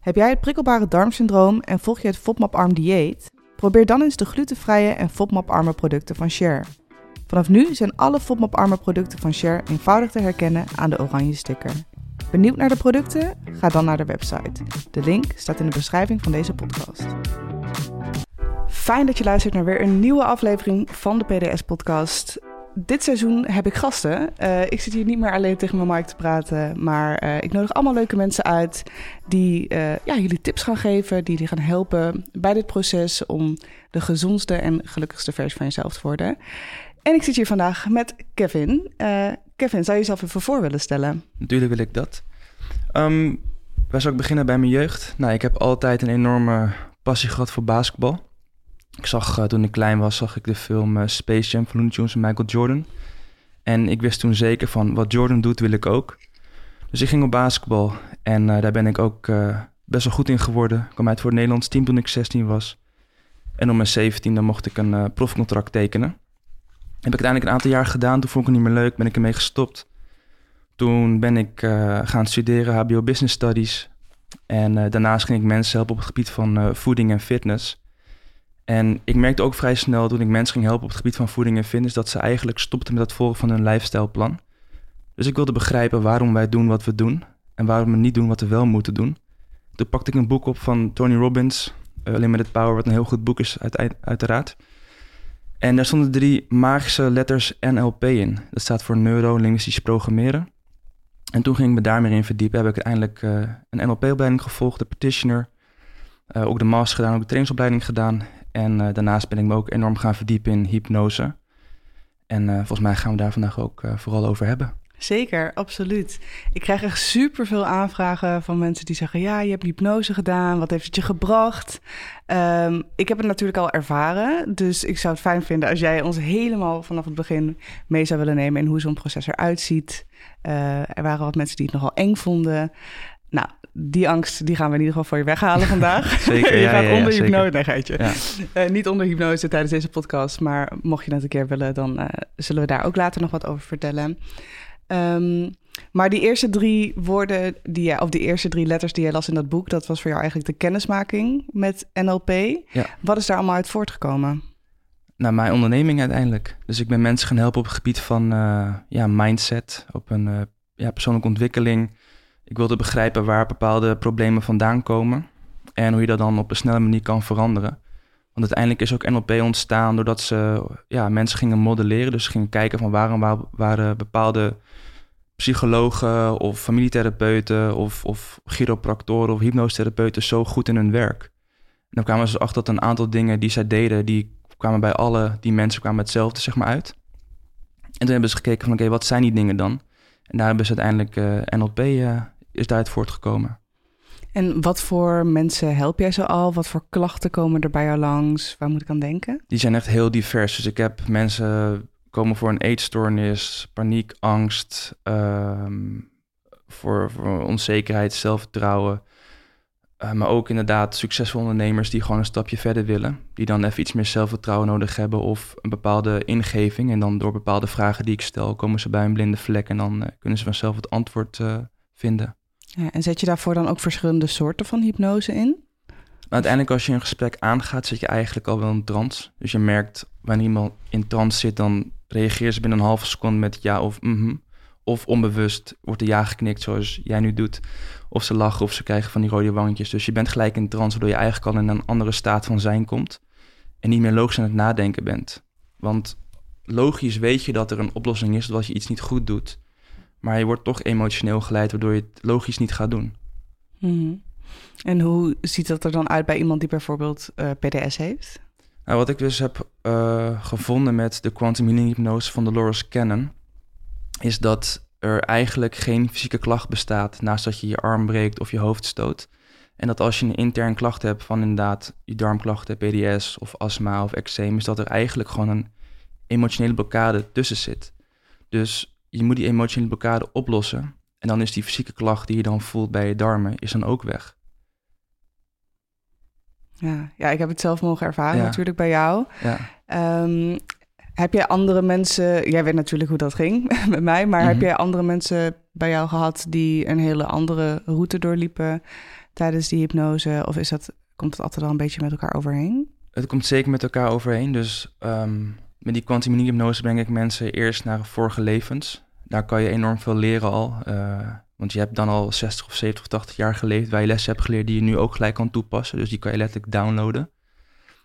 Heb jij het prikkelbare darmsyndroom en volg je het FODMAP-arm dieet? Probeer dan eens de glutenvrije en FODMAP-arme producten van Share. Vanaf nu zijn alle FODMAP-arme producten van Share eenvoudig te herkennen aan de oranje sticker. Benieuwd naar de producten? Ga dan naar de website. De link staat in de beschrijving van deze podcast. Fijn dat je luistert naar weer een nieuwe aflevering van de PDS-podcast. Dit seizoen heb ik gasten. Uh, ik zit hier niet meer alleen tegen mijn mic te praten, maar uh, ik nodig allemaal leuke mensen uit die uh, ja, jullie tips gaan geven, die jullie gaan helpen bij dit proces om de gezondste en gelukkigste versie van jezelf te worden. En ik zit hier vandaag met Kevin. Kevin, zou je jezelf even voor willen stellen? Natuurlijk wil ik dat. Um, waar zou ik beginnen bij mijn jeugd? Nou, ik heb altijd een enorme passie gehad voor basketbal. Ik zag uh, toen ik klein was, zag ik de film uh, Space Jam van Looney Tunes en Michael Jordan. En ik wist toen zeker van wat Jordan doet, wil ik ook. Dus ik ging op basketbal en uh, daar ben ik ook best wel goed in geworden. Ik kwam uit voor het Nederlands team toen ik 16 was. En om mijn 17 dan mocht ik een profcontract tekenen. Heb ik uiteindelijk een aantal jaar gedaan. Toen vond ik het niet meer leuk, ben ik ermee gestopt. Toen ben ik gaan studeren HBO Business Studies. En daarnaast ging ik mensen helpen op het gebied van voeding en fitness. En ik merkte ook vrij snel toen ik mensen ging helpen op het gebied van voeding en fitness, dat ze eigenlijk stopten met het volgen van hun lifestyleplan. Dus ik wilde begrijpen waarom wij doen wat we doen en waarom we niet doen wat we wel moeten doen. Toen pakte ik een boek op van Tony Robbins, uh, het Power, wat een heel goed boek is uit, uiteraard. En daar stonden drie magische letters NLP in. Dat staat voor neuro-linguistisch programmeren. En toen ging ik me daarmee in verdiepen. Heb ik uiteindelijk uh, een NLP-opleiding gevolgd, de practitioner. Uh, ook de master gedaan, ook de trainingsopleiding gedaan. En uh, daarnaast ben ik me ook enorm gaan verdiepen in hypnose. En uh, volgens mij gaan we daar vandaag ook uh, vooral over hebben. Zeker, absoluut. Ik krijg echt superveel aanvragen van mensen die zeggen: Ja, je hebt hypnose gedaan, wat heeft het je gebracht? Um, ik heb het natuurlijk al ervaren, dus ik zou het fijn vinden als jij ons helemaal vanaf het begin mee zou willen nemen in hoe zo'n proces eruit ziet. er waren wat mensen die het nogal eng vonden. Nou, die angst die gaan we in ieder geval voor je weghalen vandaag. zeker, je ja, gaat ja, onder ja, hypnose, nee, geitje. Uh, niet onder hypnose tijdens deze podcast, maar mocht je dat een keer willen, dan uh, zullen we daar ook later nog wat over vertellen. Um, maar die eerste drie woorden, die jij, of die eerste drie letters die jij las in dat boek, dat was voor jou eigenlijk de kennismaking met NLP. Ja. Wat is daar allemaal uit voortgekomen? Nou, mijn onderneming uiteindelijk. Dus ik ben mensen gaan helpen op het gebied van uh, ja, mindset, op een ja, persoonlijke ontwikkeling ik wilde begrijpen waar bepaalde problemen vandaan komen en hoe je dat dan op een snelle manier kan veranderen. Want uiteindelijk is ook NLP ontstaan doordat ze ja, mensen gingen modelleren. Dus gingen kijken van waarom waren bepaalde psychologen of familietherapeuten of, of chiropractoren of hypnosetherapeuten zo goed in hun werk. En dan kwamen ze achter dat een aantal dingen die zij deden, die kwamen bij alle die mensen kwamen hetzelfde zeg maar uit. En toen hebben ze gekeken van oké, wat zijn die dingen dan? En daar hebben ze uiteindelijk uh, NLP uh, is daaruit voortgekomen. En wat voor mensen help jij zo al? Wat voor klachten komen er bij jou langs? Waar moet ik aan denken? Die zijn echt heel divers. Dus ik heb mensen komen voor een eetstoornis, paniek, angst, um, voor, voor, onzekerheid, zelfvertrouwen. Uh, maar ook inderdaad succesvolle ondernemers die gewoon een stapje verder willen. Die dan even iets meer zelfvertrouwen nodig hebben of een bepaalde ingeving. En dan door bepaalde vragen die ik stel, komen ze bij een blinde vlek en dan uh, kunnen ze vanzelf het antwoord uh, vinden. Ja, en zet je daarvoor dan ook verschillende soorten van hypnose in? Uiteindelijk als je een gesprek aangaat, zit je eigenlijk al wel in trance. Dus je merkt, wanneer iemand in trance zit, dan reageert ze binnen een halve seconde met ja of mhm. Of onbewust wordt er ja geknikt, zoals jij nu doet. Of ze lachen of ze krijgen van die rode wangetjes. Dus je bent gelijk in trance, waardoor je eigenlijk al in een andere staat van zijn komt. En niet meer logisch aan het nadenken bent. Want logisch weet je dat er een oplossing is als je iets niet goed doet. Maar je wordt toch emotioneel geleid, waardoor je het logisch niet gaat doen. Mm. En hoe ziet dat er dan uit bij iemand die bijvoorbeeld uh, PDS heeft? Nou, wat ik dus heb uh, gevonden met de quantum healing hypnose van Dolores Cannon, is dat er eigenlijk geen fysieke klacht bestaat naast dat je je arm breekt of je hoofd stoot. En dat als je een intern klacht hebt van inderdaad je darmklachten, PDS of astma of eczeem, is dat er eigenlijk gewoon een emotionele blokkade tussen zit. Dus je moet die emotionele blokkade oplossen. En dan is die fysieke klacht die je dan voelt bij je darmen, is dan ook weg. Ja, ja ik heb het zelf mogen ervaren ja. natuurlijk bij jou. Ja. Um, heb jij andere mensen, jij weet natuurlijk hoe dat ging met mij, maar mm -hmm. heb jij andere mensen bij jou gehad die een hele andere route doorliepen tijdens die hypnose? Of is dat, komt het altijd al een beetje met elkaar overheen? Het komt zeker met elkaar overheen. Dus ehm, met die kwantumhypnose breng ik mensen eerst naar vorige levens. Daar kan je enorm veel leren al. Uh, want je hebt dan al 60 of 70 of 80 jaar geleefd waar je lessen hebt geleerd die je nu ook gelijk kan toepassen. Dus die kan je letterlijk downloaden.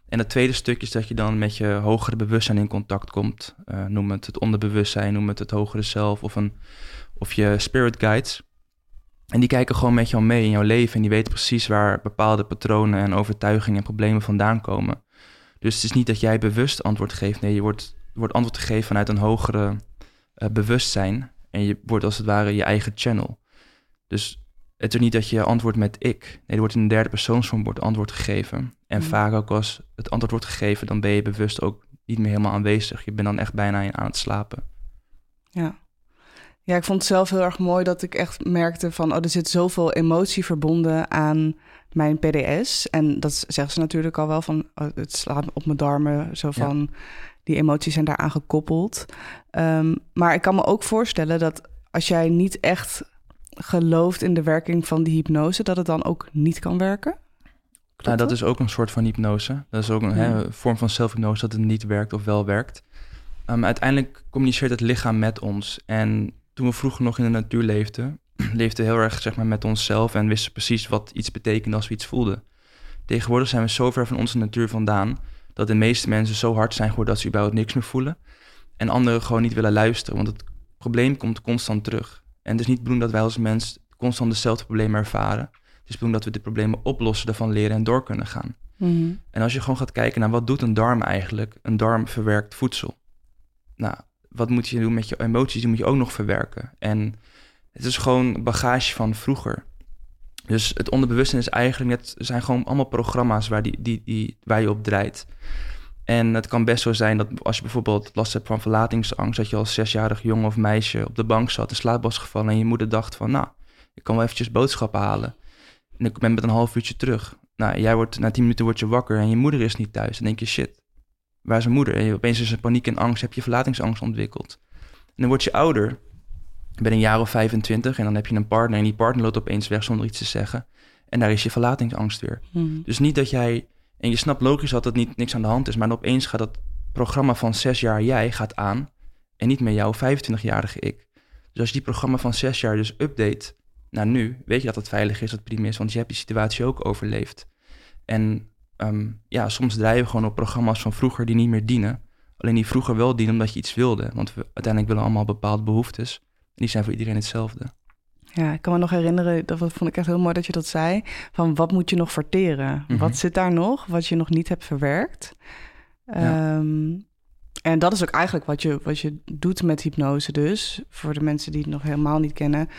En het tweede stukje is dat je dan met je hogere bewustzijn in contact komt. Uh, noem het het onderbewustzijn, noem het het hogere zelf of, een, of je spirit guides. En die kijken gewoon met jou mee in jouw leven en die weten precies waar bepaalde patronen en overtuigingen en problemen vandaan komen. Dus het is niet dat jij bewust antwoord geeft. Nee, je wordt, wordt antwoord gegeven vanuit een hogere uh, bewustzijn. En je wordt als het ware je eigen channel. Dus het is niet dat je antwoordt met ik. Nee, er wordt in een derde persoonsvorm wordt antwoord gegeven. En mm. vaak ook als het antwoord wordt gegeven, dan ben je bewust ook niet meer helemaal aanwezig. Je bent dan echt bijna aan het slapen. Ja. Ja, ik vond het zelf heel erg mooi dat ik echt merkte van... oh, er zit zoveel emotie verbonden aan mijn PDS. En dat zeggen ze natuurlijk al wel van... Oh, het slaat op mijn darmen, zo van... die emoties zijn daaraan gekoppeld. Um, maar ik kan me ook voorstellen dat als jij niet echt gelooft in de werking van die hypnose, dat het dan ook niet kan werken? nou, dat is ook een soort van hypnose. Dat is ook een vorm van zelfhypnose dat het niet werkt of wel werkt. Um, uiteindelijk communiceert het lichaam met ons. En toen we vroeger nog in de natuur leefden, leefden we heel erg zeg maar, met onszelf en wisten precies wat iets betekende als we iets voelden. Tegenwoordig zijn we zo ver van onze natuur vandaan dat de meeste mensen zo hard zijn geworden dat ze überhaupt niks meer voelen. En anderen gewoon niet willen luisteren, want het probleem komt constant terug. En het is niet bedoeld dat wij als mens constant dezelfde problemen ervaren. Het is bedoeld dat we de problemen oplossen, ervan leren en door kunnen gaan. Mhm. En als je gewoon gaat kijken naar wat doet een darm eigenlijk? Een darm verwerkt voedsel. Nou, wat moet je doen met je emoties? Die moet je ook nog verwerken. En het is gewoon bagage van vroeger. Dus het onderbewustzijn is eigenlijk net, zijn gewoon allemaal programma's waar, die, die, die, waar je op draait. En het kan best zo zijn dat als je bijvoorbeeld last hebt van verlatingsangst, dat je als zesjarig jongen of meisje op de bank zat, in slaap was gevallen en je moeder dacht van, nou, ik kan wel eventjes boodschappen halen. En ik ben met een half uurtje terug. Nou, jij wordt, na tien minuten word je wakker en je moeder is niet thuis. Dan denk je, shit, waar is mijn moeder? En je, opeens is er paniek en angst, heb je verlatingsangst ontwikkeld. En dan word je ouder, je bent een jaar of 25 en dan heb je een partner en die partner loopt opeens weg zonder iets te zeggen. En daar is je verlatingsangst weer. Hmm. Dus niet dat jij en je snapt logisch dat het niet, niks aan de hand is, maar opeens gaat dat programma van zes jaar jij gaat aan en niet meer jouw 25-jarige ik. Dus als je die programma van zes jaar dus update naar nu, weet je dat het veilig is, dat het prima is, want je hebt die situatie ook overleefd. En ehm, ja, soms draaien we gewoon op programma's van vroeger die niet meer dienen. Alleen die vroeger wel dienen omdat je iets wilde. Want we uiteindelijk willen allemaal bepaalde behoeftes. En die zijn voor iedereen hetzelfde. Ja, ik kan me nog herinneren, dat vond ik echt heel mooi dat je dat zei. Van wat moet je nog verteren? Mhm. Wat zit daar nog, wat je nog niet hebt verwerkt? Ehm, en dat is ook eigenlijk wat je, wat je doet met hypnose dus. Voor de mensen die het nog helemaal niet kennen.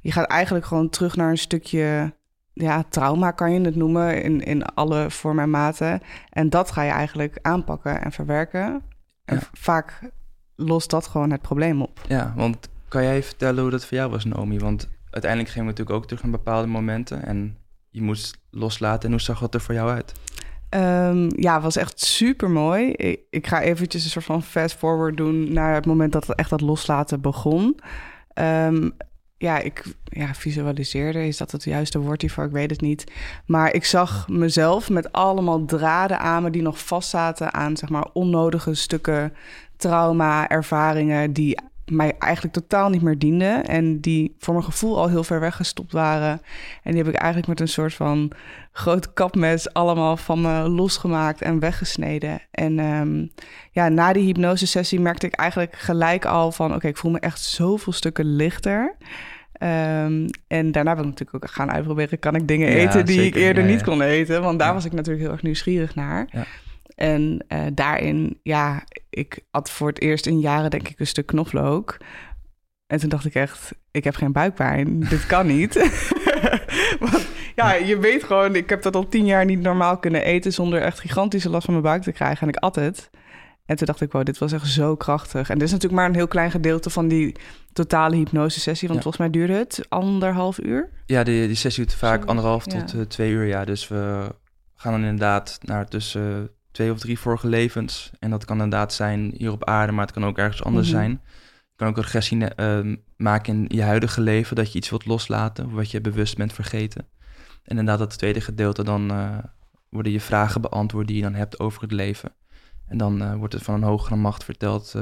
Je gaat eigenlijk gewoon terug naar een stukje ja, trauma kan je het noemen in, in alle vormen en maten. En dat ga je eigenlijk aanpakken en verwerken. En vaak lost dat gewoon het probleem op. Ja, want kan jij vertellen hoe dat voor jou was, Naomi? Want uiteindelijk gingen we natuurlijk ook terug naar bepaalde momenten. En je moest loslaten. En hoe zag dat er voor jou uit? Um, ja, het was echt super mooi. Ik, ik, ga eventjes een soort van fast forward doen naar het moment dat het echt dat loslaten begon. Um, ja, ik ja, visualiseerde, is dat het juiste woord hiervoor? Ik weet het niet. Maar ik zag mezelf met allemaal draden aan me die nog vastzaten aan zeg maar onnodige stukken trauma, ervaringen die mij eigenlijk totaal niet meer dienden. En die voor mijn gevoel al heel ver weggestopt waren. En die heb ik eigenlijk met een soort van groot kapmes allemaal van me losgemaakt en weggesneden. En um, ja, na die hypnosesessie merkte ik eigenlijk gelijk al van... oké, ik voel me echt zoveel stukken lichter... Um, en daarna ben ik natuurlijk ook gaan uitproberen... kan ik dingen eten die ik eerder niet kon eten? Want daar was ik natuurlijk heel erg nieuwsgierig naar. En uh, daarin, ja, ik had voor het eerst in jaren denk ik een stuk knoflook. En toen dacht ik echt, ik heb geen buikpijn. Dit kan niet. Want ja, je weet gewoon, ik heb dat al tien jaar niet normaal kunnen eten... zonder echt gigantische last van mijn buik te krijgen. En ik at het. En toen dacht ik, wow, dit was echt zo krachtig. En dit is natuurlijk maar een heel klein gedeelte van die totale hypnosesessie. Want volgens mij duurde het anderhalf uur. Ja, die, die sessie duurt vaak anderhalf tot uh, twee uur. Ja, dus we gaan dan inderdaad naar tussen twee of drie vorige levens. En dat kan inderdaad zijn hier op aarde, maar het kan ook ergens anders mhm. zijn. Kan ook een regressie uh, maken in je huidige leven, dat je iets wilt loslaten, wat je bewust bent vergeten. En inderdaad, dat tweede gedeelte, dan uh, worden je vragen beantwoord die je dan hebt over het leven. En dan uh, wordt het van een hogere macht verteld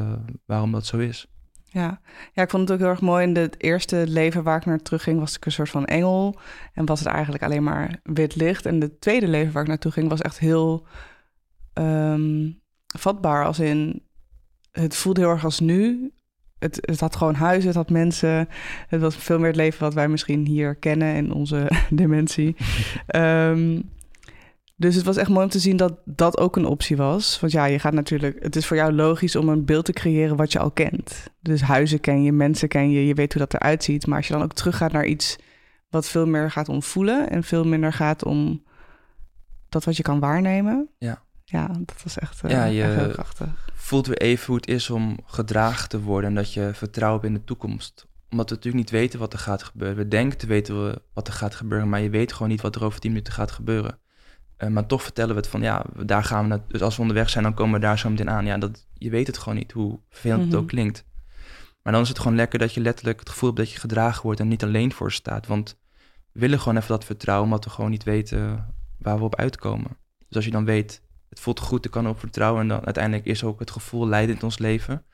waarom dat zo is. Ja. ja, ik vond het ook heel erg mooi. In het eerste leven waar ik naar terug ging, was ik een soort van engel. En was het eigenlijk alleen maar wit licht. En het tweede leven waar ik naartoe ging, was echt heel um, vatbaar. Als in, het voelde heel erg als nu. Het, het had gewoon huizen, het had mensen. Het was veel meer het leven wat wij misschien hier kennen in onze dementie. um, dus het was echt mooi om te zien dat dat ook een optie was. Want ja, je gaat natuurlijk. Het is voor jou logisch om een beeld te creëren wat je al kent. Dus huizen ken je, mensen ken je, je weet hoe dat eruit ziet. Maar als je dan ook teruggaat naar iets wat veel meer gaat om voelen en veel minder gaat om dat wat je kan waarnemen. Ja. Ja, dat was echt, uh, ja, je echt heel krachtig. voelt weer even hoe het is om gedragen te worden en dat je vertrouwt in de toekomst. Omdat we natuurlijk niet weten wat er gaat gebeuren. We denken te weten wat er gaat gebeuren, maar je weet gewoon niet wat er over tien minuten gaat gebeuren. Uh, maar toch vertellen we het van, ja, daar gaan we naar. Dus als we onderweg zijn, dan komen we daar zo meteen aan. Ja, dat, je weet het gewoon niet, hoe vervelend mm -hmm. het ook klinkt. Maar dan is het gewoon lekker dat je letterlijk het gevoel hebt dat je gedragen wordt en niet alleen voor staat. Want we willen gewoon even dat vertrouwen, omdat we gewoon niet weten waar we op uitkomen. Dus als je dan weet, het voelt goed, ik kan erop vertrouwen. En dan uiteindelijk is ook het gevoel leidend in ons leven.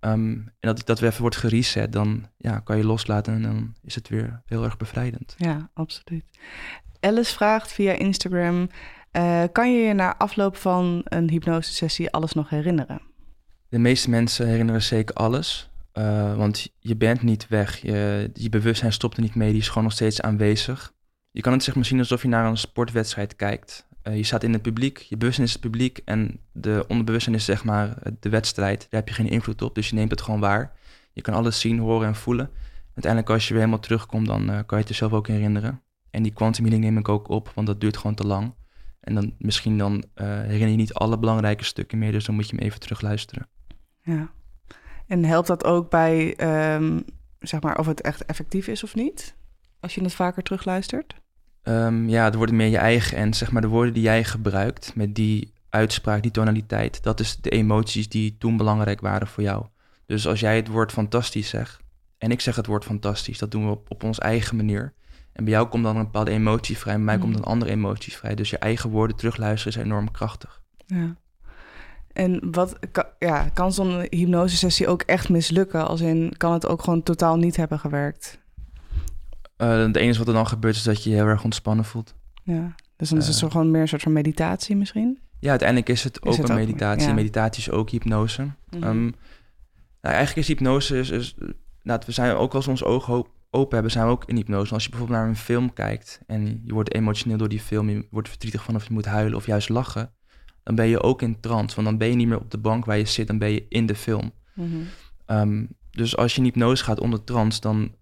Um, en dat, dat weer even wordt gereset, dan ja, kan je loslaten en dan is het weer heel erg bevrijdend. Ja, absoluut. Alice vraagt via Instagram: uh, kan je je na afloop van een hypnosesessie alles nog herinneren? De meeste mensen herinneren zeker alles, uh, want je bent niet weg. Je, je bewustzijn stopt er niet mee, die is gewoon nog steeds aanwezig. Je kan het zich misschien alsof je naar een sportwedstrijd kijkt. Uh, je staat in het publiek, je bewustzijn is het publiek en de onderbewustzijn is zeg maar de wedstrijd. Daar heb je geen invloed op, dus je neemt het gewoon waar. Je kan alles zien, horen en voelen. Uiteindelijk als je weer helemaal terugkomt, dan kan je het jezelf ook herinneren. En die quantum healing neem ik ook op, want dat duurt gewoon te lang. En dan misschien dan uh, herinner je niet alle belangrijke stukken meer, dus dan moet je hem even terugluisteren. Ja. En helpt dat ook bij, um, zeg maar, of het echt effectief is of niet? Als je het vaker terugluistert? Um, ja, het wordt meer je eigen en zeg maar de woorden die jij gebruikt met die uitspraak, die tonaliteit, dat is de emoties die toen belangrijk waren voor jou. Dus als jij het woord fantastisch zegt en ik zeg het woord fantastisch, dat doen we op, op onze eigen manier. En bij jou komt dan een bepaalde emotie vrij, bij mij mm. komt een andere emotie vrij. Dus je eigen woorden terugluisteren is enorm krachtig. Ja. En wat ja, kan zo'n hypnosesessie ook echt mislukken? Als in, kan het ook gewoon totaal niet hebben gewerkt? Uh, het enige wat er dan gebeurt is dat je je heel erg ontspannen voelt. Ja, dus dan is het uh, zo gewoon meer een soort van meditatie misschien? Ja, uiteindelijk is het is ook het een ook, meditatie. Ja. Meditatie is ook hypnose. Mm -hmm. um, nou, eigenlijk is hypnose... Is, is, nou, we zijn ook als ons oog open hebben, zijn we ook in hypnose. Als je bijvoorbeeld naar een film kijkt en je wordt emotioneel door die film, je wordt verdrietig van of je moet huilen of juist lachen, dan ben je ook in trance. Want dan ben je niet meer op de bank waar je zit, dan ben je in de film. Mm -hmm. um, dus als je in hypnose gaat onder trance, dan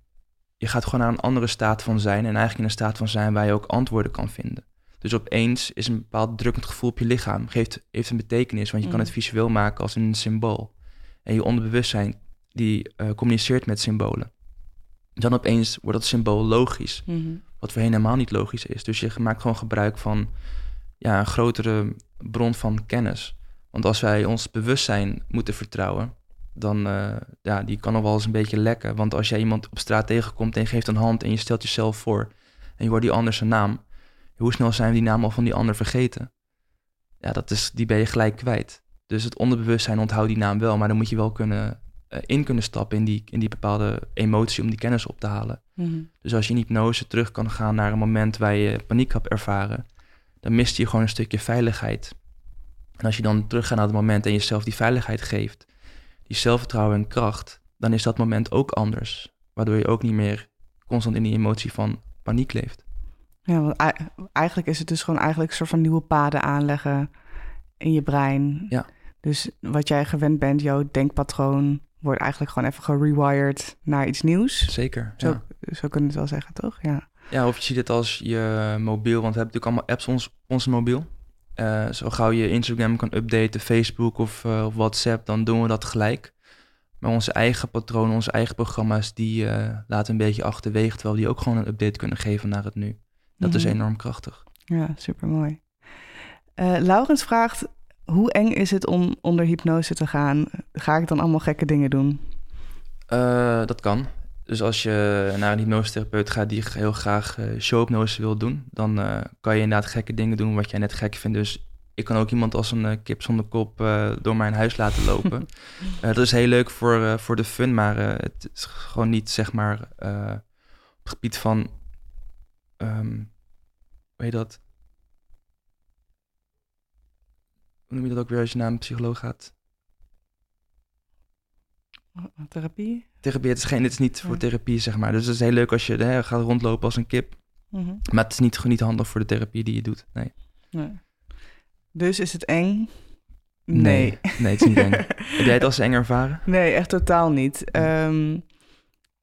je gaat gewoon naar een andere staat van zijn en eigenlijk in een staat van zijn waar je ook antwoorden kan vinden. Dus opeens is een bepaald drukkend gevoel op je lichaam, geeft, heeft een betekenis, want je mm. kan het visueel maken als een symbool. En je onderbewustzijn, die uh, communiceert met symbolen dan opeens wordt dat symbool logisch. Mm -hmm. Wat voorheen helemaal niet logisch is. Dus je maakt gewoon gebruik van ja, een grotere bron van kennis. Want als wij ons bewustzijn moeten vertrouwen, dan uh, ja, die kan nog wel eens een beetje lekken. Want als jij iemand op straat tegenkomt en je geeft een hand en je stelt jezelf voor en je hoort die ander zijn naam, hoe snel zijn we die naam al van die ander vergeten? Ja, dat is, die ben je gelijk kwijt. Dus het onderbewustzijn onthoudt die naam wel, maar dan moet je wel kunnen uh, in kunnen stappen in die, in die bepaalde emotie om die kennis op te halen. Mm -hmm. Dus als je in hypnose terug kan gaan naar een moment waar je paniek hebt ervaren, dan mist je gewoon een stukje veiligheid. En als je dan teruggaat naar het moment en jezelf die veiligheid geeft, die zelfvertrouwen en kracht, dan is dat moment ook anders. Waardoor je ook niet meer constant in die emotie van paniek leeft. Ja, want eigenlijk is het dus gewoon eigenlijk een soort van nieuwe paden aanleggen in je brein. Ja. Dus wat jij gewend bent, jouw denkpatroon, wordt eigenlijk gewoon even gerewired naar iets nieuws. Zeker. Zo, ja. zo kunnen we het wel zeggen, toch? Ja. Ja, of je ziet het als je mobiel, want we hebben natuurlijk allemaal apps ons, onze mobiel. Uh, zo gauw je Instagram kan updaten, Facebook of, uh, of, WhatsApp, dan doen we dat gelijk. Maar onze eigen patronen, onze eigen programma's, die uh, laten een beetje achterwege, terwijl die ook gewoon een update kunnen geven naar het nu. Dat mm -hmm. is enorm krachtig. Ja, super mooi. Laurens vraagt: hoe eng is het om onder hypnose te gaan? Ga ik dan allemaal gekke dingen doen? Dat kan. Dus als je naar een hypnosetherapeut gaat die heel graag uh, showhypnose wil doen, dan uh, kan je inderdaad gekke dingen doen wat jij net gek vindt. Dus ik kan ook iemand als een uh, kip zonder kop door mijn huis laten lopen. dat is heel leuk voor, voor de fun, maar het is gewoon niet zeg maar op het gebied van, um, hoe heet dat? Hoe noem je dat ook weer als je naar een psycholoog gaat? Therapie? Therapie, het is, geen, het is niet voor therapie, zeg maar. Dus het is heel leuk als je hè, gaat rondlopen als een kip. Mhm. Maar het is niet, niet handig voor de therapie die je doet, nee. nee. Dus is het eng? Nee. Nee, het is niet eng. Heb jij het als eng ervaren? Nee, echt totaal niet. Um,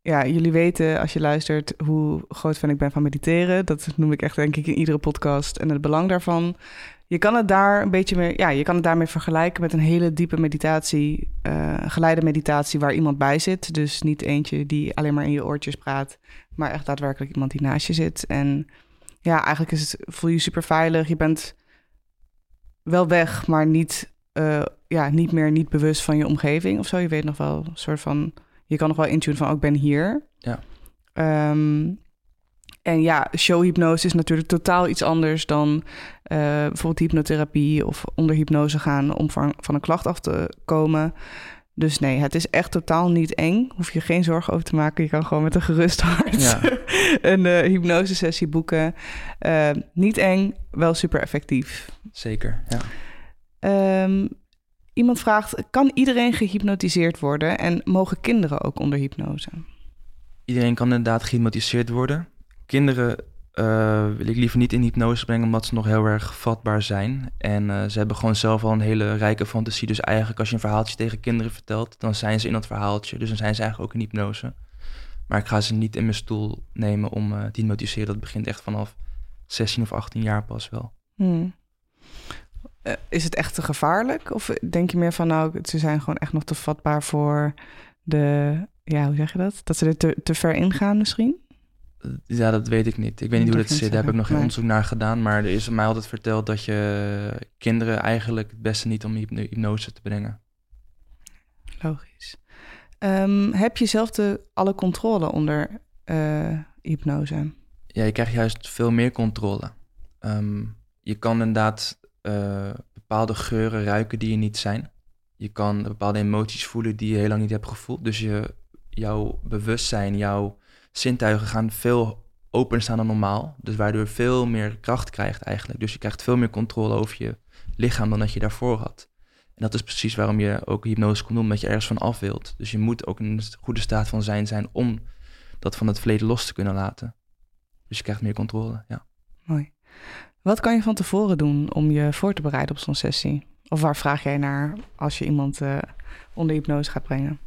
ja, jullie weten als je luistert hoe groot fan ik ben van mediteren. Dat noem ik echt denk ik in iedere podcast. En het belang daarvan. Je kan het daar een beetje mee, ja, je kan het daarmee vergelijken met een hele diepe meditatie, uh, geleide meditatie waar iemand bij zit. Dus niet eentje die alleen maar in je oortjes praat, maar echt daadwerkelijk iemand die naast je zit. En ja, eigenlijk is het, voel je super veilig. Je bent wel weg, maar niet, uh, ja, niet meer niet bewust van je omgeving of zo. Je weet nog wel een soort van je kan nog wel intunen van, ook oh, ben hier. Ja. Ehm, en ja, showhypnose is natuurlijk totaal iets anders dan uh, bijvoorbeeld hypnotherapie of onder hypnose gaan om van, van een klacht af te komen. Dus nee, het is echt totaal niet eng. Hoef je geen zorgen over te maken. Je kan gewoon met een gerust hart ja. een uh, hypnosesessie boeken. Uh, niet eng, wel super effectief. Zeker, ja. Um, Iemand vraagt: kan iedereen gehypnotiseerd worden en mogen kinderen ook onder hypnose? Iedereen kan inderdaad gehypnotiseerd worden. Kinderen uh, wil ik liever niet in hypnose brengen, omdat ze nog heel erg vatbaar zijn. En uh, ze hebben gewoon zelf al een hele rijke fantasie. Dus eigenlijk als je een verhaaltje tegen kinderen vertelt, dan zijn ze in dat verhaaltje. Dus dan zijn ze eigenlijk ook in hypnose. Maar ik ga ze niet in mijn stoel nemen om uh, te hypnotiseren. Dat begint echt vanaf 16 of 18 jaar pas wel. Hmm. Eh, is het echt te gevaarlijk? Of denk je meer van, nou, ze zijn gewoon echt nog te vatbaar voor de, ja, hoe zeg je dat? Dat ze er te, te ver ingaan misschien? Eh, ja, dat weet ik niet. Ik weet niet hoe dat zit. Daar heb ik nog geen onderzoek naar gedaan. Maar er is mij altijd verteld dat je kinderen eigenlijk het beste niet om hypnose te brengen. Logisch. Ehm, heb je zelf de, alle controle onder uh, hypnose? Ja, je krijgt juist veel meer controle. Ehm, je kan inderdaad uh, bepaalde geuren ruiken die je niet zijn. Je kan bepaalde emoties voelen die je heel lang niet hebt gevoeld. Dus je, jouw bewustzijn, jouw zintuigen gaan veel openstaan dan normaal. Dus waardoor veel meer kracht krijgt eigenlijk. Dus je krijgt veel meer controle over je lichaam dan dat je daarvoor had. En dat is precies waarom je ook hypnose kon doen, omdat je ergens van af wilt. Dus je moet ook in een goede staat van zijn zijn om dat van het verleden los te kunnen laten. Dus je krijgt meer controle, ja. Mooi. Wat kan je van tevoren doen om je voor te bereiden op zo'n sessie? Of waar vraag jij naar als je iemand uh, onder hypnose gaat brengen?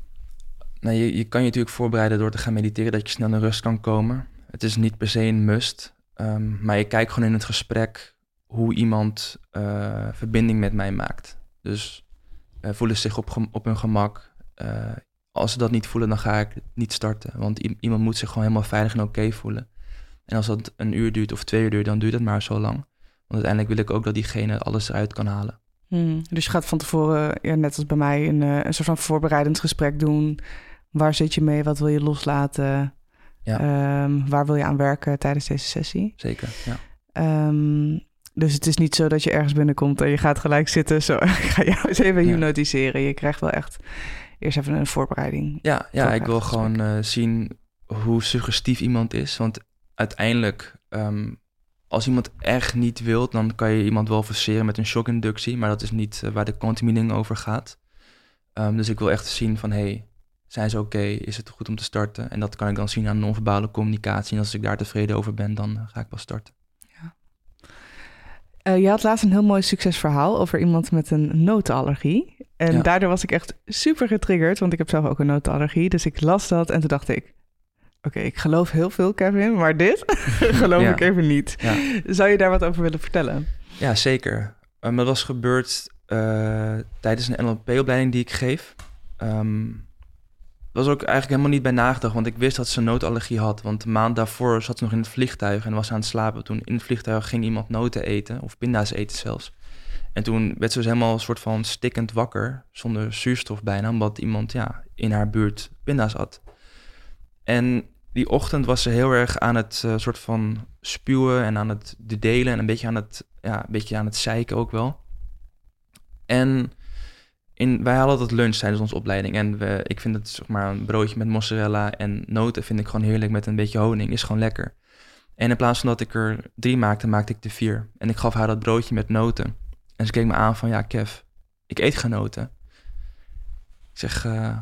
Nou, je, je kan je natuurlijk voorbereiden door te gaan mediteren, dat je snel in rust kan komen. Het is niet per se een must, um, maar je kijkt gewoon in het gesprek hoe iemand uh, verbinding met mij maakt. Dus uh, voelen ze zich op, op hun gemak. als ze dat niet voelen, dan ga ik niet starten. Want iemand moet zich gewoon helemaal veilig en oké voelen. En als dat een uur duurt of twee uur duurt, dan duurt het maar zo lang. Want uiteindelijk wil ik ook dat diegene alles eruit kan halen. Hmm. Dus je gaat van tevoren, ja, net als bij mij, een, eh, een soort van voorbereidend gesprek doen. Waar zit je mee? Wat wil je loslaten? Ja. Ehm, waar wil je aan werken tijdens deze sessie? Zeker, ja. Um, dus het is niet zo dat je ergens binnenkomt en je gaat gelijk zitten. Zo, ik ga jou eens even hypnotiseren. Je krijgt wel echt eerst even een voorbereiding. Ja, ja ik wil gewoon uh, zien hoe suggestief iemand is. Want uiteindelijk, ehm, als iemand echt niet wilt, dan kan je iemand wel forceren met een shockinductie, maar dat is niet uh, waar de continuing over gaat. Um, dus ik wil echt zien van, hey, zijn ze oké? Is het goed om te starten? En dat kan ik dan zien aan non-verbale communicatie. En als ik daar tevreden over ben, dan ga ik pas starten. Ja. Uh, je had laatst een heel mooi succesverhaal over iemand met een notenallergie. En daardoor was ik echt super getriggerd, want ik heb zelf ook een notenallergie. Dus ik las dat en toen dacht ik, Oké, ik geloof heel veel, Kevin, maar dit geloof ik even niet. Ja. Zou je daar wat over willen vertellen? Ja, zeker. Um, dat was gebeurd uh, tijdens een NLP-opleiding die ik geef. Um, was ook eigenlijk helemaal niet bij nagedacht, want ik wist dat ze een noodallergie had. Want de maand daarvoor zat ze nog in het vliegtuig en was aan het slapen. Toen in het vliegtuig ging iemand noten eten, of pinda's eten zelfs. En toen werd ze dus helemaal een soort van stikkend wakker, zonder zuurstof bijna, omdat iemand ja, in haar buurt pinda's had. En die ochtend was ze heel erg aan het uh, soort van spuwen en aan het delen en een beetje aan het, ja, een beetje aan het zeiken ook wel. En in, wij hadden altijd lunch tijdens onze opleiding. En we, ik vind het zeg maar een broodje met mozzarella en noten vind ik gewoon heerlijk met een beetje honing. Is gewoon lekker. En in plaats van dat ik er drie maakte, maakte ik er vier. En ik gaf haar dat broodje met noten. En ze keek me aan van, ja Kev, ik eet geen noten. Ik zeg, uh,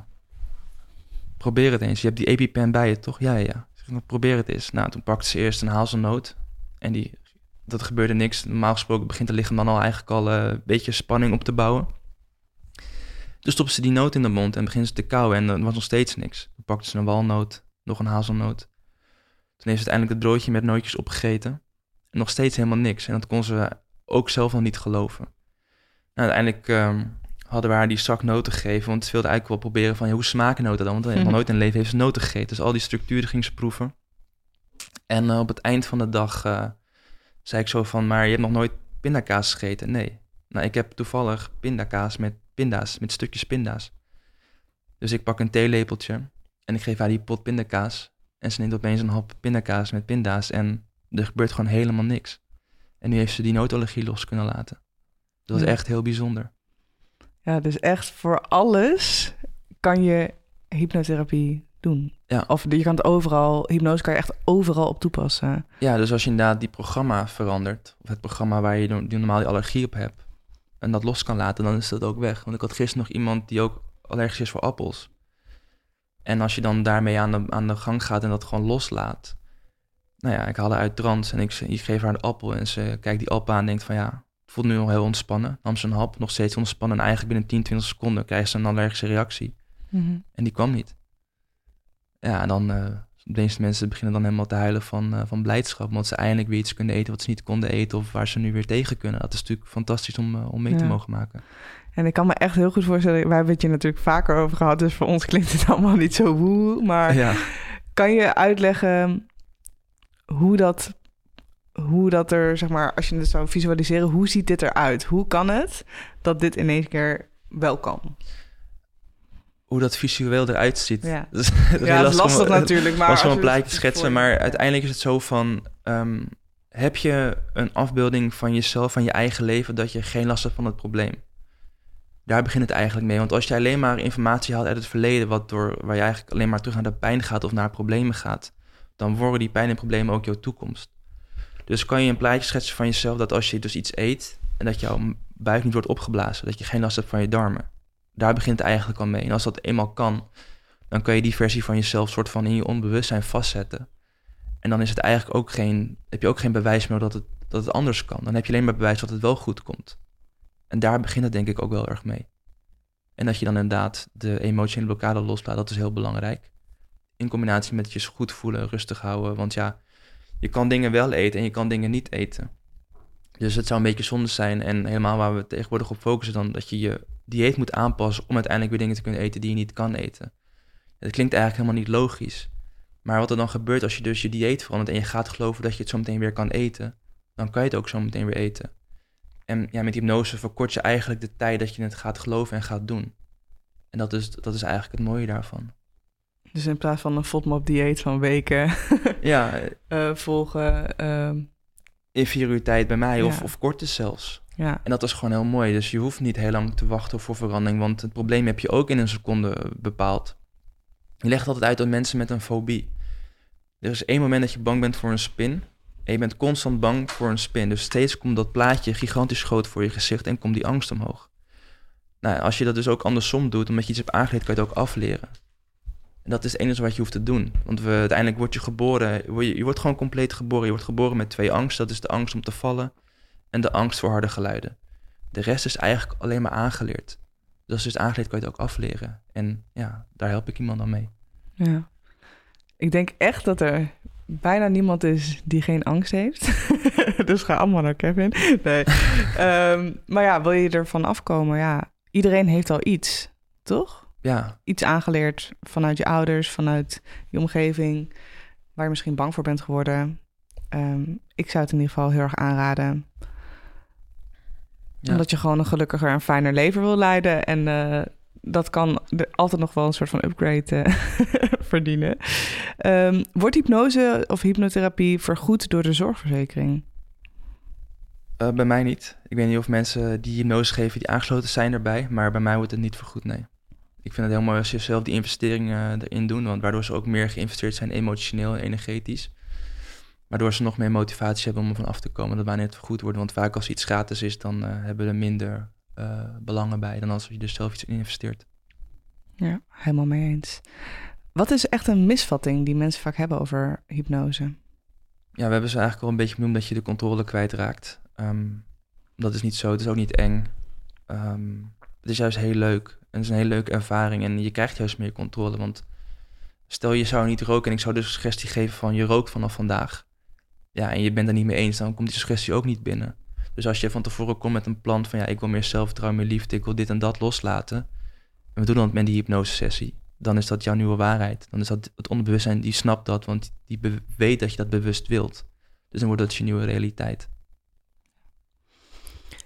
probeer het eens. Je hebt die EpiPen bij je, toch? Ja, ja. Nou, probeer het eens. Nou, toen pakte ze eerst een hazelnoot. En die, dat gebeurde niks. Normaal gesproken begint het lichaam dan al eigenlijk al uh, een beetje spanning op te bouwen. Dus stopte ze die noot in de mond en begon ze te kauwen en er was nog steeds niks. Toen pakte ze een walnoot, nog een hazelnoot. Toen heeft ze uiteindelijk het broodje met nootjes opgegeten. En nog steeds helemaal niks. En dat kon ze ook zelf nog niet geloven. Nou, uiteindelijk um, hadden we haar die zak noten gegeven. Want ze wilde eigenlijk wel proberen van, hoe smaken noten dan? Want helemaal nooit in leven heeft ze noten gegeten. Dus al die structuren ging ze proeven. En uh, op het eind van de dag uh, zei ik zo van, maar je hebt nog nooit pindakaas gegeten? Nee. Nou, ik heb toevallig pindakaas met pinda's, met stukjes pinda's. Dus ik pak een theelepeltje en ik geef haar die pot pindakaas. En ze neemt opeens een hap pindakaas met pinda's en er gebeurt gewoon helemaal niks. En nu heeft ze die noodallergie los kunnen laten. Dat was echt heel bijzonder. Ja, dus echt voor alles kan je hypnotherapie doen. Ja. Of je kan het overal, hypnose kan je echt overal op toepassen. Ja, dus als je inderdaad die programma verandert, of het programma waar je die normaal die allergie op hebt, en dat los kan laten, dan is dat ook weg. Want ik had gisteren nog iemand die ook allergisch is voor appels. En als je dan daarmee aan de, aan de gang gaat en dat gewoon loslaat. Nou ja, ik haal haar uit trance en ik, ik geef haar een appel en ze kijkt die appel aan en denkt van ja, voelt nu al heel ontspannen. Nam ze een hap, nog steeds ontspannen en eigenlijk binnen 10, 20 seconden krijgt ze een allergische reactie. Mhm. En die kwam niet. Ja, en dan uh, de meeste mensen beginnen dan helemaal te huilen van, uh, van blijdschap. Want ze eindelijk weer iets kunnen eten wat ze niet konden eten. Of waar ze nu weer tegen kunnen. Dat is natuurlijk fantastisch om, uh, om mee te mogen maken. En ik kan me echt heel goed voorstellen. Wij hebben het je natuurlijk vaker over gehad. Dus voor ons klinkt het allemaal niet zo woe. Maar ja. kan je uitleggen hoe dat, hoe dat er, zeg maar, als je het zou visualiseren, hoe ziet dit eruit? Hoe kan het dat dit ineens keer wel kan? hoe dat visueel eruit ziet. Ja, dat is, ja, lastig, lastig natuurlijk. Maar was gewoon een plaatje schetsen. Maar uiteindelijk is het zo van... Ehm, heb je een afbeelding van jezelf, van je eigen leven... dat je geen last hebt van het probleem? Daar begint het eigenlijk mee. Want als je alleen maar informatie haalt uit het verleden... Wat door, waar je eigenlijk alleen maar terug naar de pijn gaat of naar problemen gaat... dan worden die pijn en problemen ook jouw toekomst. Dus kan je een plaatje schetsen van jezelf... dat als je dus iets eet en dat jouw buik niet wordt opgeblazen... dat je geen last hebt van je darmen daar begint het eigenlijk al mee. En als dat eenmaal kan, dan kan je die versie van jezelf soort van in je onbewustzijn vastzetten. En dan is het eigenlijk ook geen, heb je ook geen bewijs meer dat het, dat het anders kan. Dan heb je alleen maar bewijs dat het wel goed komt. En daar begint het denk ik ook wel erg mee. En dat je dan inderdaad de emotionele blokkade loslaat, dat is heel belangrijk. In combinatie met je goed voelen, rustig houden. Want ja, je kan dingen wel eten en je kan dingen niet eten. Dus het zou een beetje zonde zijn. En helemaal waar we tegenwoordig op focussen, dan dat je je dieet moet aanpassen om uiteindelijk weer dingen te kunnen eten die je niet kan eten. Het klinkt eigenlijk helemaal niet logisch. Maar wat er dan gebeurt als je dus je dieet verandert en je gaat geloven dat je het zo meteen weer kan eten, dan kan je het ook zo meteen weer eten. En ja, met hypnose verkort je eigenlijk de tijd dat je het gaat geloven en gaat doen. En dat is, dat is eigenlijk het mooie daarvan. Dus in plaats van een FODMAP dieet van weken ja, uh, volgen. Uh... In vier uur tijd bij mij, of, of korter zelfs. Ja. En dat is gewoon heel mooi. Dus je hoeft niet heel lang te wachten voor verandering, want het probleem heb je ook in een seconde bepaald. Je legt altijd uit aan mensen met een fobie. Er is één moment dat je bang bent voor een spin. En je bent constant bang voor een spin. Dus steeds komt dat plaatje gigantisch groot voor je gezicht en komt die angst omhoog. Nou, als je dat dus ook andersom doet, omdat je iets hebt aangeleerd, kan je het ook afleren. En dat is het enige wat je hoeft te doen. Want we, uiteindelijk word je geboren, je, je wordt gewoon compleet geboren. Je wordt geboren met twee angsten. Dat is de angst om te vallen en de angst voor harde geluiden. De rest is eigenlijk alleen maar aangeleerd. Dus als je het aangeleerd, kan je het ook afleren. En ja, daar help ik iemand dan mee. Ja. Ik denk echt dat er bijna niemand is die geen angst heeft. dus ga allemaal naar Kevin. Nee. Ehm, maar ja, wil je ervan afkomen? Ja, iedereen heeft al iets, toch? Ja. Iets aangeleerd vanuit je ouders, vanuit je omgeving, waar je misschien bang voor bent geworden. Ehm, ik zou het in ieder geval heel erg aanraden omdat je gewoon een gelukkiger en fijner leven wil leiden. En uh, dat kan altijd nog wel een soort van upgrade uh, verdienen. Um, wordt hypnose of hypnotherapie vergoed door de zorgverzekering? Uh, bij mij niet. Ik weet niet of mensen die hypnose geven die aangesloten zijn erbij, maar bij mij wordt het niet vergoed, nee. Ik vind het heel mooi als je zelf die investeringen erin doen, want waardoor ze ook meer geïnvesteerd zijn emotioneel en energetisch. Waardoor ze nog meer motivatie hebben om er van af te komen. Dat bijna net vergoed wordt. Want vaak als iets gratis is, dan uh, hebben we er minder uh, belangen bij dan als je er zelf iets in investeert. Ja, helemaal mee eens. Wat is echt een misvatting die mensen vaak hebben over hypnose? Ja, we hebben ze eigenlijk al een beetje benoemd dat je de controle kwijtraakt. Um, dat is niet zo, het is ook niet eng. Um, het is juist heel leuk. En het is een hele leuke ervaring en je krijgt juist meer controle. Want stel je zou niet roken en ik zou dus suggestie geven van je rookt vanaf vandaag. Ja, en je bent er niet mee eens, dan komt die suggestie ook niet binnen. Dus als je van tevoren komt met een plan van ja, ik wil meer zelfvertrouwen, meer liefde, ik wil dit en dat loslaten. En we doen dat met die hypnose sessie. Dan is dat jouw nieuwe waarheid. Dan is dat het onderbewustzijn die snapt dat, want die weet dat je dat bewust wilt. Dus dan wordt dat je nieuwe realiteit.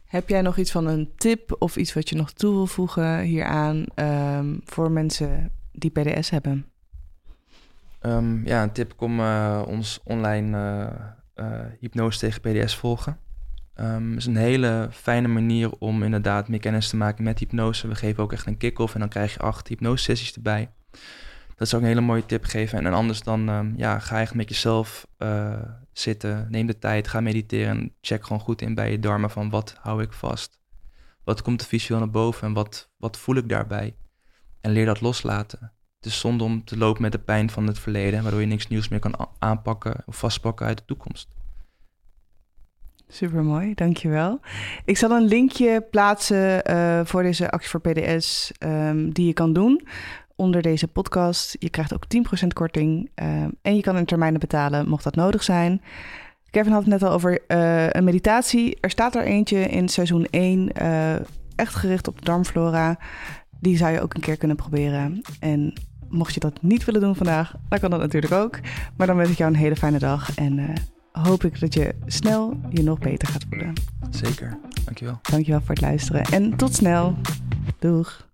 Heb jij nog iets van een tip of iets wat je nog toe wil voegen hieraan um, voor mensen die PDS hebben? Um, ja, een tip: kom uh, ons online uh, hypnose tegen PDS volgen. Um, is een hele fijne manier om inderdaad meer kennis te maken met hypnose. We geven ook echt een kick-off en dan krijg je acht hypnose-sessies erbij. Dat zou ik een hele mooie tip geven. En anders dan um, ja, ga echt met jezelf zitten. Neem de tijd, ga mediteren. En check gewoon goed in bij je darmen van wat hou ik vast. Wat komt er visueel naar boven en wat, wat voel ik daarbij? En leer dat loslaten. Het is zonde om te lopen met de pijn van het verleden, waardoor je niks nieuws meer kan aanpakken of vastpakken uit de toekomst. Super mooi, dankjewel. Ik zal een linkje plaatsen uh, voor deze actie voor PDS um, die je kan doen onder deze podcast. Je krijgt ook 10% korting um, en je kan in termijnen betalen mocht dat nodig zijn. Kevin had het net al over uh, een meditatie. Er staat er eentje in seizoen 1, uh, echt gericht op de darmflora. Die zou je ook een keer kunnen proberen. En mocht je dat niet willen doen vandaag, dan kan dat natuurlijk ook. Maar dan wens ik jou een hele fijne dag en uh, hoop ik dat je snel je nog beter gaat voelen. Zeker, dankjewel. Dankjewel voor het luisteren en tot snel. Doeg.